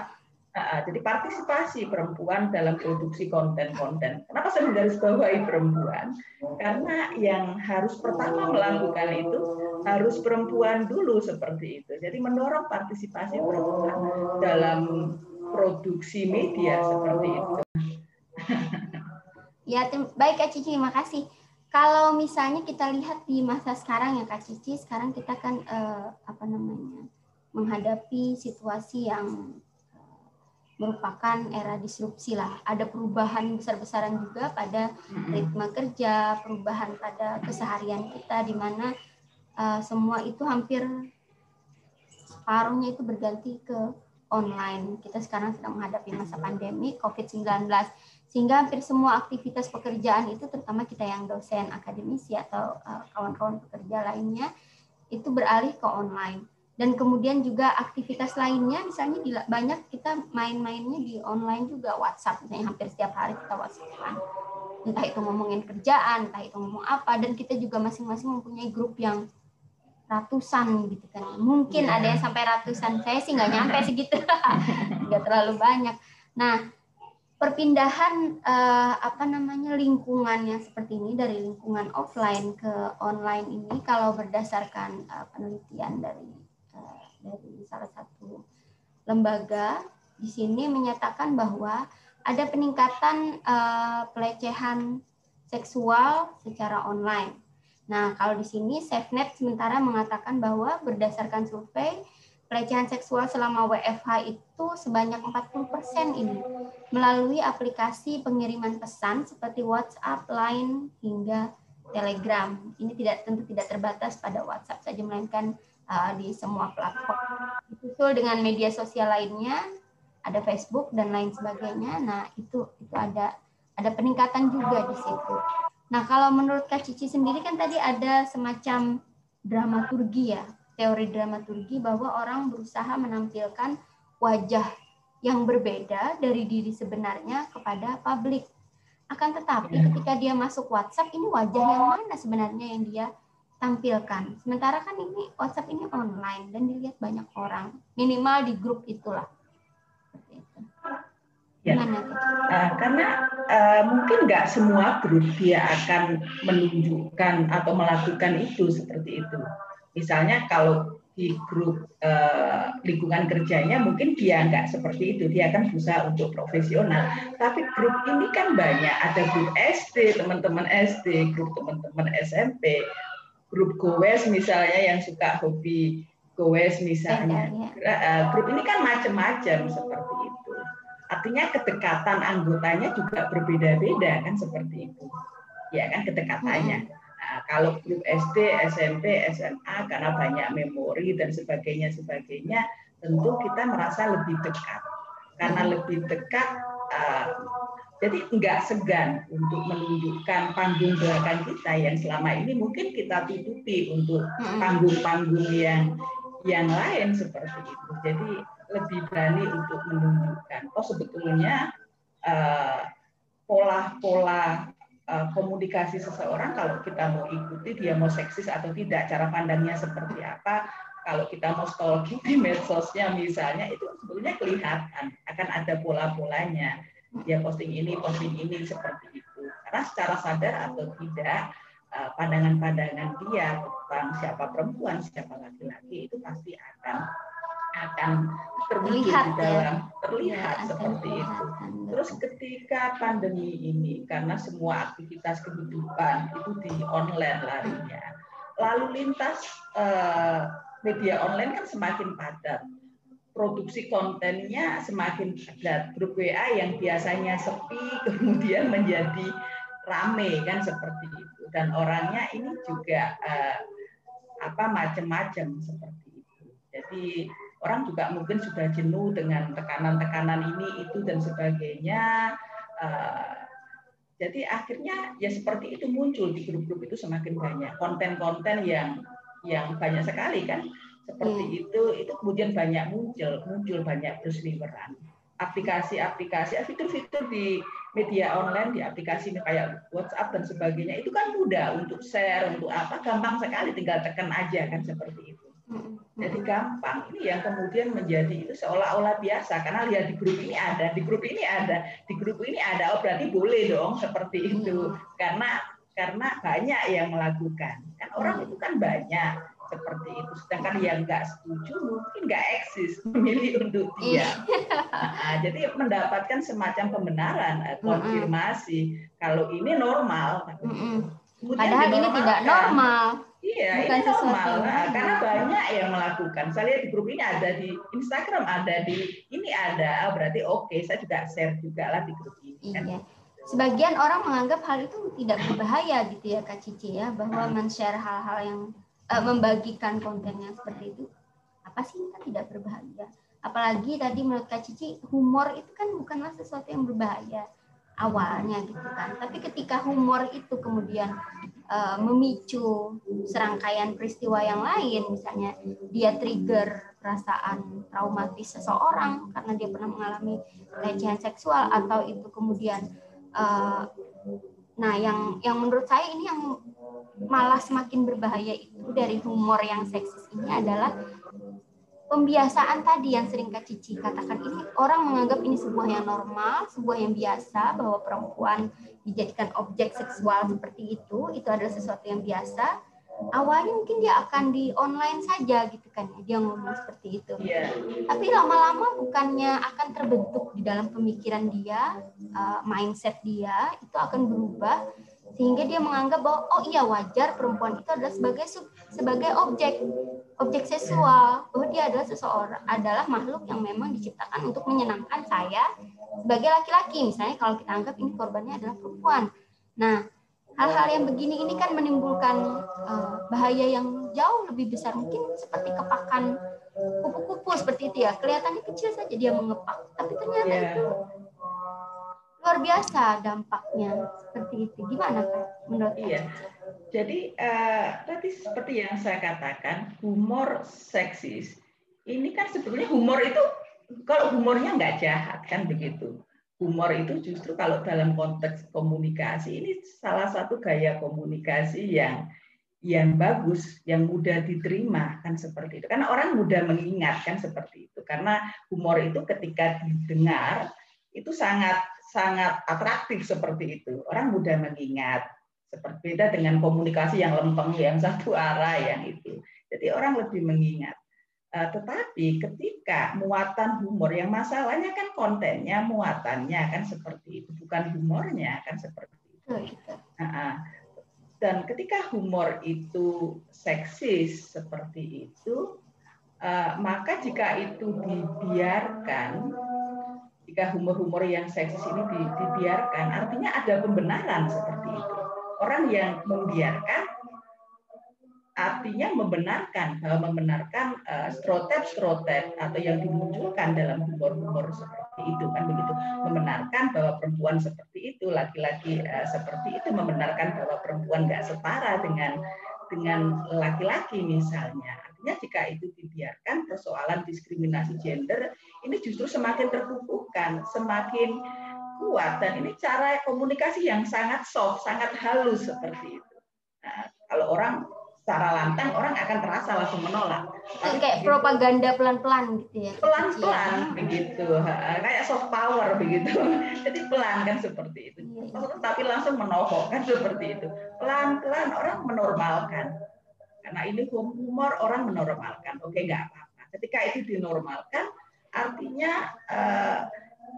jadi partisipasi perempuan dalam produksi konten-konten. Kenapa saya menggarisbawahi perempuan? Karena yang harus pertama melakukan itu harus perempuan dulu seperti itu. Jadi mendorong partisipasi perempuan dalam produksi media seperti itu. Ya, baik Kak Cici, terima kasih. Kalau misalnya kita lihat di masa sekarang ya Kak Cici, sekarang kita kan eh, apa namanya menghadapi situasi yang eh, merupakan era disrupsi lah. Ada perubahan besar-besaran juga pada ritme kerja, perubahan pada keseharian kita di mana eh, semua itu hampir separuhnya itu berganti ke online. Kita sekarang sedang menghadapi masa pandemi COVID-19 sehingga hampir semua aktivitas pekerjaan itu terutama kita yang dosen akademisi atau eh, kawan-kawan pekerja lainnya itu beralih ke online. Dan kemudian juga aktivitas lainnya misalnya di, banyak kita main-mainnya di online juga WhatsApp. Misalnya hampir setiap hari kita WhatsAppan. Entah itu ngomongin kerjaan entah itu ngomong apa. Dan kita juga masing-masing mempunyai grup yang ratusan gitu kan. Mungkin yeah. ada yang sampai ratusan. Saya sih nggak nyampe segitu. Nggak terlalu banyak. Nah perpindahan uh, apa namanya lingkungan yang seperti ini dari lingkungan offline ke online ini kalau berdasarkan uh, penelitian dari uh, dari salah satu lembaga di sini menyatakan bahwa ada peningkatan uh, pelecehan seksual secara online Nah, kalau di sini SafeNet sementara mengatakan bahwa berdasarkan survei pelecehan seksual selama WFH itu sebanyak 40% ini melalui aplikasi pengiriman pesan seperti WhatsApp, Line, hingga Telegram. Ini tidak tentu tidak terbatas pada WhatsApp saja melainkan uh, di semua platform. Disusul dengan media sosial lainnya, ada Facebook dan lain sebagainya. Nah, itu itu ada ada peningkatan juga di situ. Nah, kalau menurut Kak Cici sendiri kan tadi ada semacam dramaturgi ya, teori dramaturgi bahwa orang berusaha menampilkan wajah yang berbeda dari diri sebenarnya kepada publik. Akan tetapi ya. ketika dia masuk WhatsApp, ini wajah yang mana sebenarnya yang dia tampilkan. Sementara kan ini WhatsApp ini online dan dilihat banyak orang, minimal di grup itulah. Ya. Uh, karena uh, mungkin nggak semua grup dia akan menunjukkan atau melakukan itu seperti itu. Misalnya kalau di grup uh, lingkungan kerjanya mungkin dia nggak seperti itu, dia akan berusaha untuk profesional. Tapi grup ini kan banyak, ada grup SD, teman-teman SD, grup teman-teman SMP, grup gowes misalnya yang suka hobi gowes misalnya. Uh, grup ini kan macam-macam seperti itu. Artinya kedekatan anggotanya juga berbeda-beda kan seperti itu. Ya kan kedekatannya. Nah, kalau grup SD, SMP, SMA karena banyak memori dan sebagainya sebagainya, tentu kita merasa lebih dekat. Karena lebih dekat uh, jadi enggak segan untuk menunjukkan panggung belakang kita yang selama ini mungkin kita tutupi untuk panggung-panggung yang yang lain seperti itu. Jadi lebih berani untuk menunjukkan. Oh sebetulnya eh, pola-pola uh, komunikasi seseorang kalau kita mau ikuti dia mau seksis atau tidak cara pandangnya seperti apa kalau kita mau stalking di medsosnya misalnya itu sebetulnya kelihatan akan ada pola-polanya. Dia posting ini posting ini seperti itu. Karena secara sadar atau tidak eh, pandangan-pandangan dia tentang siapa perempuan siapa laki-laki itu pasti akan akan terlihat di dalam ya. terlihat ya, seperti itu. Terus ketika pandemi ini karena semua aktivitas kehidupan itu di online larinya, lalu lintas eh, media online kan semakin padat. Produksi kontennya semakin padat. Grup WA yang biasanya sepi kemudian menjadi rame kan seperti itu. Dan orangnya ini juga eh, apa macam-macam seperti itu. Jadi orang juga mungkin sudah jenuh dengan tekanan-tekanan ini itu dan sebagainya. Eh, jadi akhirnya ya seperti itu muncul di grup-grup itu semakin banyak konten-konten yang yang banyak sekali kan seperti hmm. itu itu kemudian banyak muncul muncul banyak berseliweran aplikasi-aplikasi fitur-fitur di media online di aplikasi kayak WhatsApp dan sebagainya itu kan mudah untuk share untuk apa gampang sekali tinggal tekan aja kan seperti itu jadi gampang. Ini yang kemudian menjadi itu seolah-olah biasa karena lihat di grup ini ada, di grup ini ada, di grup ini ada. Oh berarti boleh dong seperti itu. Karena karena banyak yang melakukan. Kan orang itu kan banyak seperti itu. Sedangkan yang nggak setuju mungkin nggak eksis memilih untuk dia. Nah, jadi mendapatkan semacam pembenaran, eh, konfirmasi kalau ini normal. Padahal ini tidak normal. Iya, Bukan ini normal. Nah, karena banyak yang melakukan. Saya lihat di grup ini ada di Instagram, ada di ini ada. Oh, berarti oke, okay. saya juga share juga lah di grup ini. Kan? Iya. Sebagian orang menganggap hal itu tidak berbahaya gitu ya Kak Cici ya, bahwa hmm. men-share hal-hal yang uh, membagikan konten yang seperti itu apa sih kan tidak berbahaya. apalagi tadi menurut Kak Cici humor itu kan bukanlah sesuatu yang berbahaya awalnya gitu kan tapi ketika humor itu kemudian uh, memicu serangkaian peristiwa yang lain. Misalnya dia trigger perasaan traumatis seseorang karena dia pernah mengalami pelecehan seksual atau itu kemudian uh, nah yang yang menurut saya ini yang malah semakin berbahaya itu dari humor yang seksis ini adalah pembiasaan tadi yang sering Kak Cici katakan ini orang menganggap ini sebuah yang normal, sebuah yang biasa bahwa perempuan dijadikan objek seksual seperti itu, itu adalah sesuatu yang biasa. Awalnya mungkin dia akan di online saja gitu kan ya, dia ngomong seperti itu. Yeah. Tapi lama-lama bukannya akan terbentuk di dalam pemikiran dia, uh, mindset dia itu akan berubah sehingga dia menganggap bahwa oh iya wajar perempuan itu adalah sebagai sebagai objek objek seksual. Bahwa dia adalah seseorang adalah makhluk yang memang diciptakan untuk menyenangkan saya sebagai laki-laki. Misalnya kalau kita anggap ini korbannya adalah perempuan. Nah hal-hal yang begini ini kan menimbulkan uh, bahaya yang jauh lebih besar. Mungkin seperti kepakan kupu-kupu seperti itu ya. Kelihatannya kecil saja dia mengepak tapi ternyata yeah. itu luar biasa dampaknya seperti itu. Gimana kak menurut Iya. Jadi uh, tadi seperti yang saya katakan, humor seksis ini kan sebetulnya humor itu kalau humornya nggak jahat kan begitu. Humor itu justru kalau dalam konteks komunikasi ini salah satu gaya komunikasi yang yang bagus, yang mudah diterima kan seperti itu. Karena orang mudah mengingat kan seperti itu. Karena humor itu ketika didengar itu sangat sangat atraktif seperti itu. Orang mudah mengingat. Seperti beda dengan komunikasi yang lempeng, yang satu arah, yang itu. Jadi orang lebih mengingat. Eh, tetapi ketika muatan humor, yang masalahnya kan kontennya, muatannya kan seperti itu, bukan humornya kan seperti itu. Dan ketika humor itu seksis seperti itu, eh, maka jika itu dibiarkan, jika humor-humor yang seksis ini dibiarkan, artinya ada pembenaran seperti itu. Orang yang membiarkan artinya membenarkan bahwa membenarkan uh, strotep-strotep atau yang dimunculkan dalam humor-humor seperti itu kan begitu membenarkan bahwa perempuan seperti itu laki-laki uh, seperti itu membenarkan bahwa perempuan nggak setara dengan dengan laki-laki misalnya Artinya jika itu dibiarkan persoalan diskriminasi gender ini justru semakin terkukuhkan, semakin kuat dan ini cara komunikasi yang sangat soft, sangat halus seperti itu. Nah, kalau orang secara lantang orang akan terasa langsung menolak. Tapi kayak begitu, propaganda pelan-pelan gitu ya. Pelan-pelan begitu, kayak soft power begitu. Jadi pelan kan seperti itu. Iya, iya. Tapi langsung menohok kan seperti itu. Pelan-pelan orang menormalkan. Karena ini humor orang menormalkan. Oke, nggak apa-apa. Ketika itu dinormalkan, artinya uh,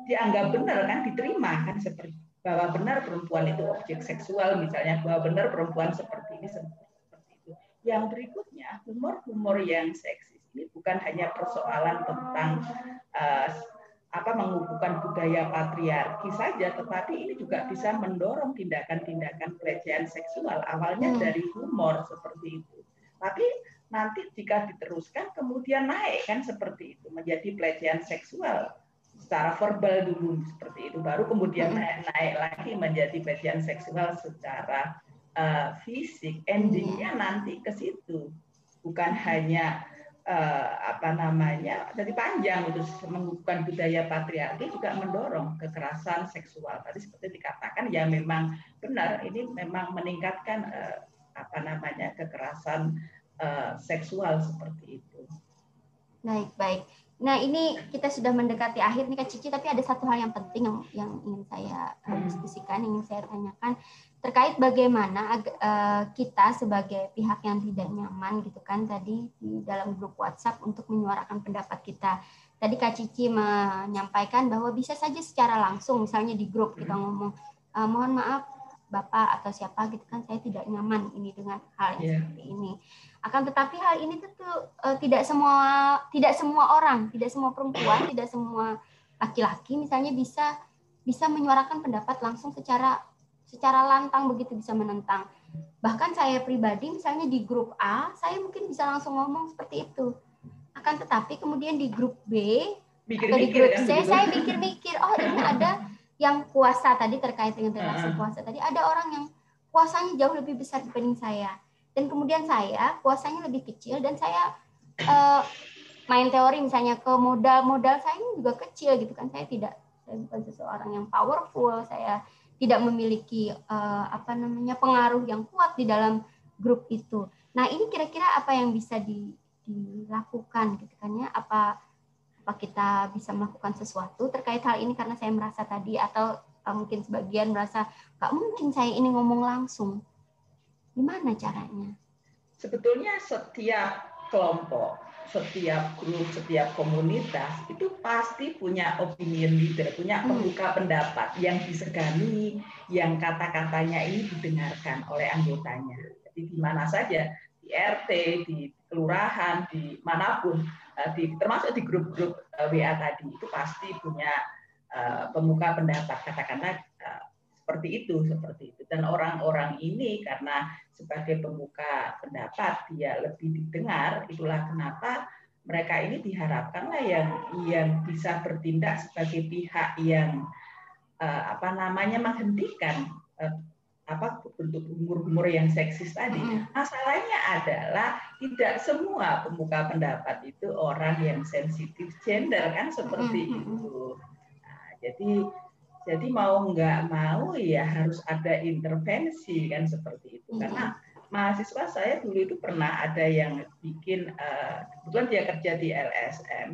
dianggap benar kan, diterima kan seperti bahwa benar perempuan itu objek seksual misalnya, bahwa benar perempuan seperti ini seperti itu. Yang berikutnya, humor-humor yang seksis ini bukan hanya persoalan tentang uh, apa mengukuhkan budaya patriarki saja, tetapi ini juga bisa mendorong tindakan-tindakan pelecehan seksual awalnya hmm. dari humor seperti itu. Tapi nanti jika diteruskan kemudian naik kan seperti itu. Menjadi pelecehan seksual. Secara verbal dulu seperti itu. Baru kemudian naik, naik lagi menjadi pelecehan seksual secara uh, fisik. Endingnya nanti ke situ. Bukan hanya uh, apa namanya jadi panjang itu. Mengukuhkan budaya patriarki juga mendorong kekerasan seksual. Tadi seperti dikatakan ya memang benar. Ini memang meningkatkan uh, apa namanya kekerasan uh, seksual seperti itu. Baik, baik. Nah, ini kita sudah mendekati akhir nih Kak Cici, tapi ada satu hal yang penting yang, yang ingin saya eh, hmm. diskusikan, ingin saya tanyakan terkait bagaimana uh, kita sebagai pihak yang tidak nyaman gitu kan tadi di dalam grup WhatsApp untuk menyuarakan pendapat kita. Tadi Kak Cici menyampaikan bahwa bisa saja secara langsung misalnya di grup kita hmm. ngomong uh, mohon maaf bapak atau siapa gitu kan saya tidak nyaman ini dengan hal yang yeah. seperti ini. Akan tetapi hal ini tentu uh, tidak semua tidak semua orang tidak semua perempuan tidak semua laki-laki misalnya bisa bisa menyuarakan pendapat langsung secara secara lantang begitu bisa menentang. Bahkan saya pribadi misalnya di grup A saya mungkin bisa langsung ngomong seperti itu. Akan tetapi kemudian di grup B mikir, atau di grup kan C kan, saya mikir-mikir, oh ini ada yang puasa tadi terkait dengan relasi puasa tadi ada orang yang puasanya jauh lebih besar dibanding saya. Dan kemudian saya puasanya lebih kecil dan saya uh, main teori misalnya ke modal modal saya ini juga kecil gitu kan. Saya tidak saya bukan seseorang yang powerful saya tidak memiliki uh, apa namanya pengaruh yang kuat di dalam grup itu. Nah ini kira-kira apa yang bisa di, dilakukan gitu kan ya? Apa apa kita bisa melakukan sesuatu terkait hal ini karena saya merasa tadi atau uh, mungkin sebagian merasa nggak mungkin saya ini ngomong langsung gimana caranya sebetulnya setiap kelompok setiap grup, setiap komunitas itu pasti punya opinion leader, punya hmm. pembuka pendapat yang disegani, yang kata-katanya ini didengarkan oleh anggotanya. Jadi di mana saja, di RT, di kelurahan, di mana pun, eh, di, termasuk di grup-grup eh, WA tadi, itu pasti punya uh, pemuka pendapat, katakanlah uh, seperti itu, seperti itu. Dan orang-orang ini karena sebagai pembuka pendapat dia lebih didengar itulah kenapa mereka ini diharapkanlah yang yang bisa bertindak sebagai pihak yang uh, apa namanya menghentikan uh, apa bentuk humor-humor yang seksis tadi. Masalahnya adalah tidak semua pembuka pendapat itu orang yang sensitif gender kan seperti itu. Nah, jadi jadi mau nggak mau ya harus ada intervensi kan seperti itu. Karena mahasiswa saya dulu itu pernah ada yang bikin, uh, kebetulan dia kerja di LSM,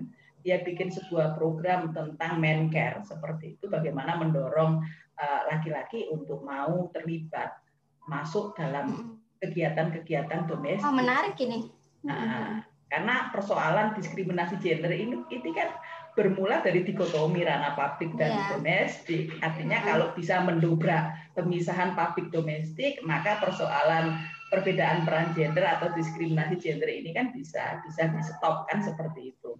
dia bikin sebuah program tentang mencare seperti itu, bagaimana mendorong eh, laki-laki uh, untuk mau terlibat masuk dalam kegiatan-kegiatan domestik. Oh, menarik ini. Nah, karena persoalan diskriminasi gender ini, ini kan bermula dari dikotomi ranah publik dan yeah. domestik. Artinya mm-hmm. kalau bisa mendobrak pemisahan publik domestik, maka persoalan perbedaan peran gender atau diskriminasi gender ini kan bisa bisa di stop kan seperti itu.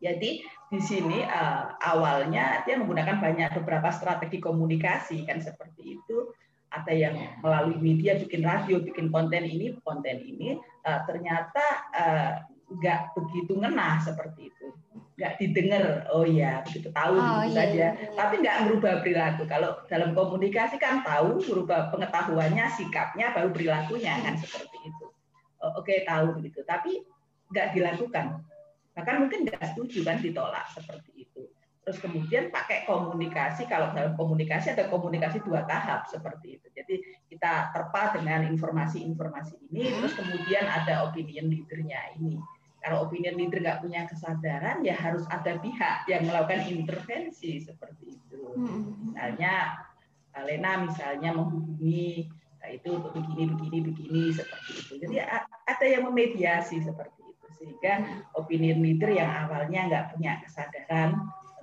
Jadi di sini uh, awalnya dia menggunakan banyak beberapa strategi komunikasi kan seperti itu. Ada yang melalui media bikin radio, bikin konten ini, konten ini uh, ternyata uh, nggak begitu ngena seperti itu. Nggak didengar. Oh ya begitu tahu oh, gitu iya, saja. iya. tapi nggak merubah perilaku. Kalau dalam komunikasi kan tahu merubah pengetahuannya sikapnya baru perilakunya kan seperti itu. Oh, oke tahu begitu. Tapi nggak dilakukan. Bahkan mungkin nggak setuju kan ditolak seperti itu terus kemudian pakai komunikasi kalau dalam komunikasi ada komunikasi dua tahap seperti itu jadi kita terpa dengan informasi-informasi ini terus kemudian ada opinion leadernya ini kalau opinion leader nggak punya kesadaran, ya harus ada pihak yang melakukan intervensi seperti itu. Hmm. Misalnya Lena misalnya menghubungi nah itu begini begini begini seperti itu. Jadi ada yang memediasi seperti itu sehingga opinion leader yang awalnya nggak punya kesadaran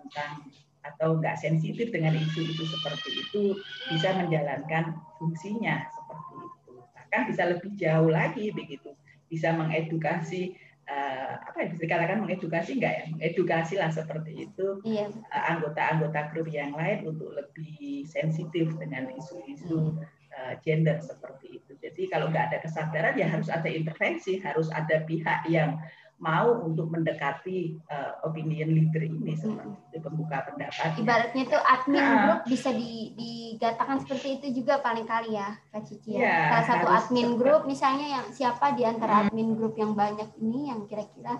tentang atau nggak sensitif dengan isu-isu seperti itu bisa menjalankan fungsinya seperti itu. Bahkan bisa lebih jauh lagi begitu, bisa mengedukasi uh, apa bisa dikatakan mengedukasi enggak ya mengedukasi lah seperti itu iya. uh, anggota-anggota grup yang lain untuk lebih sensitif dengan isu-isu uh, gender seperti itu jadi kalau nggak ada kesadaran ya harus ada intervensi harus ada pihak yang mau untuk mendekati uh, opinion leader ini seperti itu pembuka pendapat. Ibaratnya itu admin nah, grup bisa di, digatakan seperti itu juga paling kali ya Kak Cici ya. ya Salah satu admin grup misalnya yang siapa di antara hmm. admin grup yang banyak ini yang kira-kira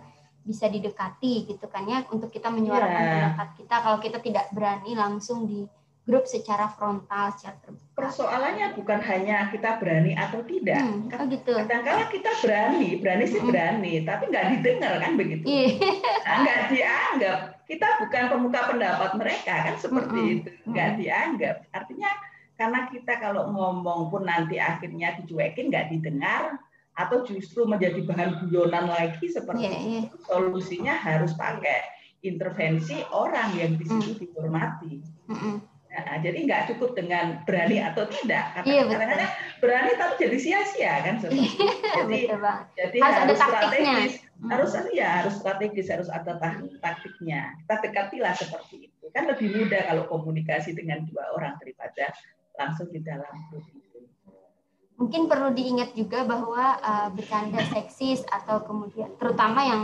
bisa didekati gitu kan ya untuk kita menyuarakan ya. pendapat kita kalau kita tidak berani langsung di grup secara frontal, secara terbuka. Persoalannya bukan hanya kita berani atau tidak. Hmm, oh gitu. Kadang-kala kita berani, berani sih hmm. berani, tapi nggak didengar kan begitu. Yeah. Nah, nggak dianggap. Kita bukan pemuka pendapat mereka kan seperti hmm. itu, nggak hmm. dianggap. Artinya karena kita kalau ngomong pun nanti akhirnya dicuekin, nggak didengar, atau justru menjadi bahan guyonan lagi seperti yeah, yeah. itu. Solusinya harus pakai intervensi orang yang di situ hmm. dihormati. Hmm Nah, jadi nggak cukup dengan berani atau tidak. Karena iya, kadang-kadang berani tapi jadi sia-sia kan seperti iya, Jadi, jadi harus, harus strategis, hmm. harus ya harus strategis, harus ada taktiknya. Kita dekatilah seperti itu. Kan lebih mudah kalau komunikasi dengan dua orang daripada langsung di dalam grup itu. Mungkin perlu diingat juga bahwa uh, bercanda seksis atau kemudian terutama yang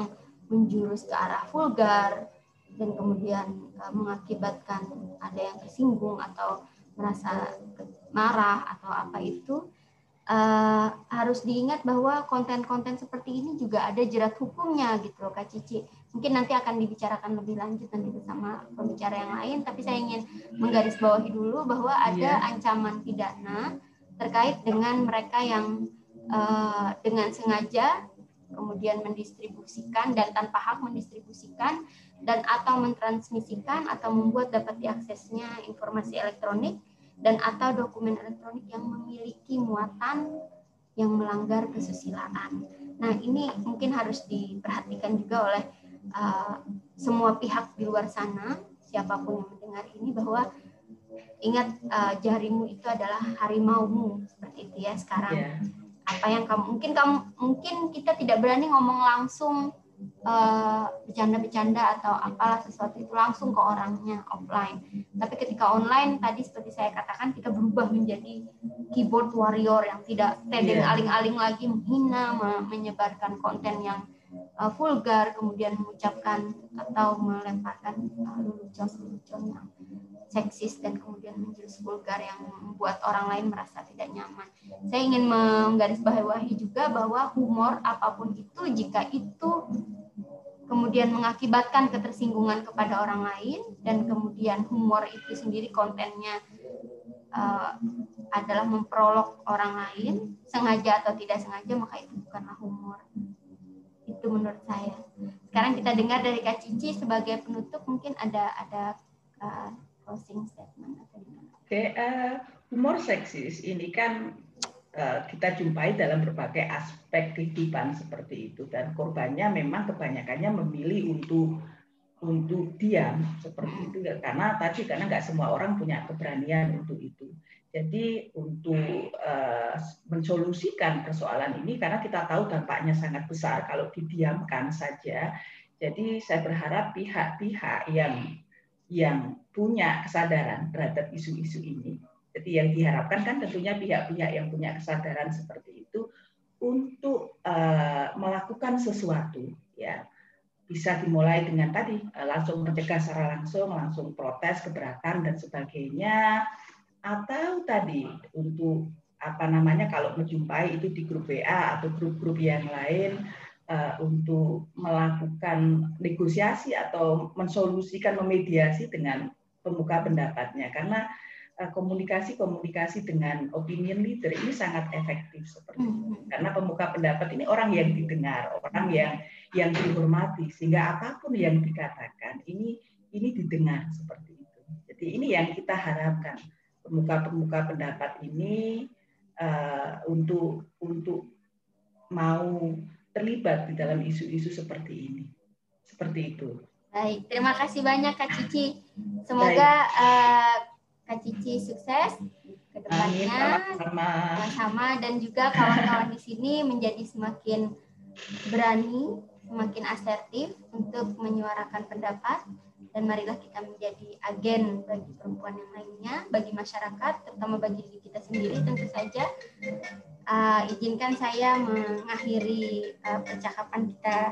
menjurus ke arah vulgar dan kemudian uh, mengakibatkan ada yang tersinggung atau merasa marah atau apa itu uh, harus diingat bahwa konten-konten seperti ini juga ada jerat hukumnya gitu loh Kak Cici. Mungkin nanti akan dibicarakan lebih lanjut nanti bersama pembicara yang lain, tapi saya ingin menggarisbawahi dulu bahwa ada yeah. ancaman pidana terkait dengan mereka yang uh, dengan sengaja kemudian mendistribusikan dan tanpa hak mendistribusikan dan atau mentransmisikan atau membuat dapat diaksesnya informasi elektronik dan atau dokumen elektronik yang memiliki muatan yang melanggar kesusilaan. Nah, ini mungkin harus diperhatikan juga oleh uh, semua pihak di luar sana, siapa pun yang mendengar ini bahwa ingat uh, jarimu itu adalah harimaumu seperti itu ya sekarang. Yeah. Apa yang kamu mungkin kamu mungkin kita tidak berani ngomong langsung bercanda-bercanda atau apalah sesuatu itu langsung ke orangnya offline. Tapi ketika online tadi seperti saya katakan kita berubah menjadi keyboard warrior yang tidak tedeng yeah. aling-aling lagi menghina, menyebarkan konten yang uh, vulgar, kemudian mengucapkan atau melemparkan uh, lelucon-lelucon yang seksis dan kemudian menjurus vulgar yang membuat orang lain merasa tidak nyaman. Saya ingin menggarisbawahi juga bahwa humor apa pun itu jika itu kemudian mengakibatkan ketersinggungan kepada orang lain dan kemudian humor itu sendiri kontennya uh, adalah memperolok orang lain sengaja atau tidak sengaja maka itu bukanlah humor itu menurut saya sekarang kita dengar dari Kak Cici sebagai penutup mungkin ada ada uh, oke okay, uh, humor seksis ini kan Eh, kita jumpai dalam berbagai aspek kehidupan seperti itu. Dan korbannya memang kebanyakannya memilih untuk untuk diam seperti itu. Ya karena tadi karena nggak semua orang punya keberanian untuk itu. Jadi untuk uh, mensolusikan persoalan ini karena kita tahu dampaknya sangat besar kalau didiamkan saja. Jadi saya berharap pihak-pihak yang yang punya kesadaran terhadap isu-isu ini. Jadi yang diharapkan kan tentunya pihak-pihak yang punya kesadaran seperti itu untuk uh, melakukan sesuatu ya. Bisa dimulai dengan tadi uh, langsung mencegah secara langsung langsung protes keberatan dan sebagainya. Atau tadi untuk apa namanya kalau menjumpai itu di grup WA atau grup-grup yang lain uh, untuk melakukan negosiasi atau mensolusikan memediasi dengan pemuka pendapatnya karena Eh, komunikasi-komunikasi dengan opinion leader ini sangat efektif seperti itu. Hmm. Karena pemuka pendapat ini orang yang didengar, orang yang yang dihormati sehingga apa pun yang dikatakan ini ini didengar seperti itu. Jadi ini yang kita harapkan pemuka-pemuka pendapat ini uh, untuk untuk mau terlibat di dalam isu-isu seperti ini. Seperti itu. Baik, terima kasih banyak Kak Cici. Semoga uh, Kak Cici sukses ke depannya. sama-sama dan juga kawan-kawan di sini menjadi semakin berani, semakin asertif untuk menyuarakan pendapat. Dan marilah kita menjadi agen bagi perempuan yang lainnya, bagi masyarakat, terutama bagi diri kita sendiri tentu saja. Uh, izinkan saya mengakhiri uh, percakapan kita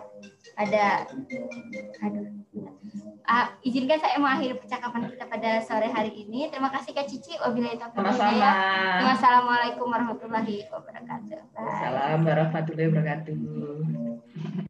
pada aduh uh, izinkan saya mengakhiri percakapan kita pada sore hari ini. Terima kasih Kak Cici. Wabillahi taufiq Wassalamualaikum warahmatullahi wabarakatuh. Assalamualaikum warahmatullahi wabarakatuh.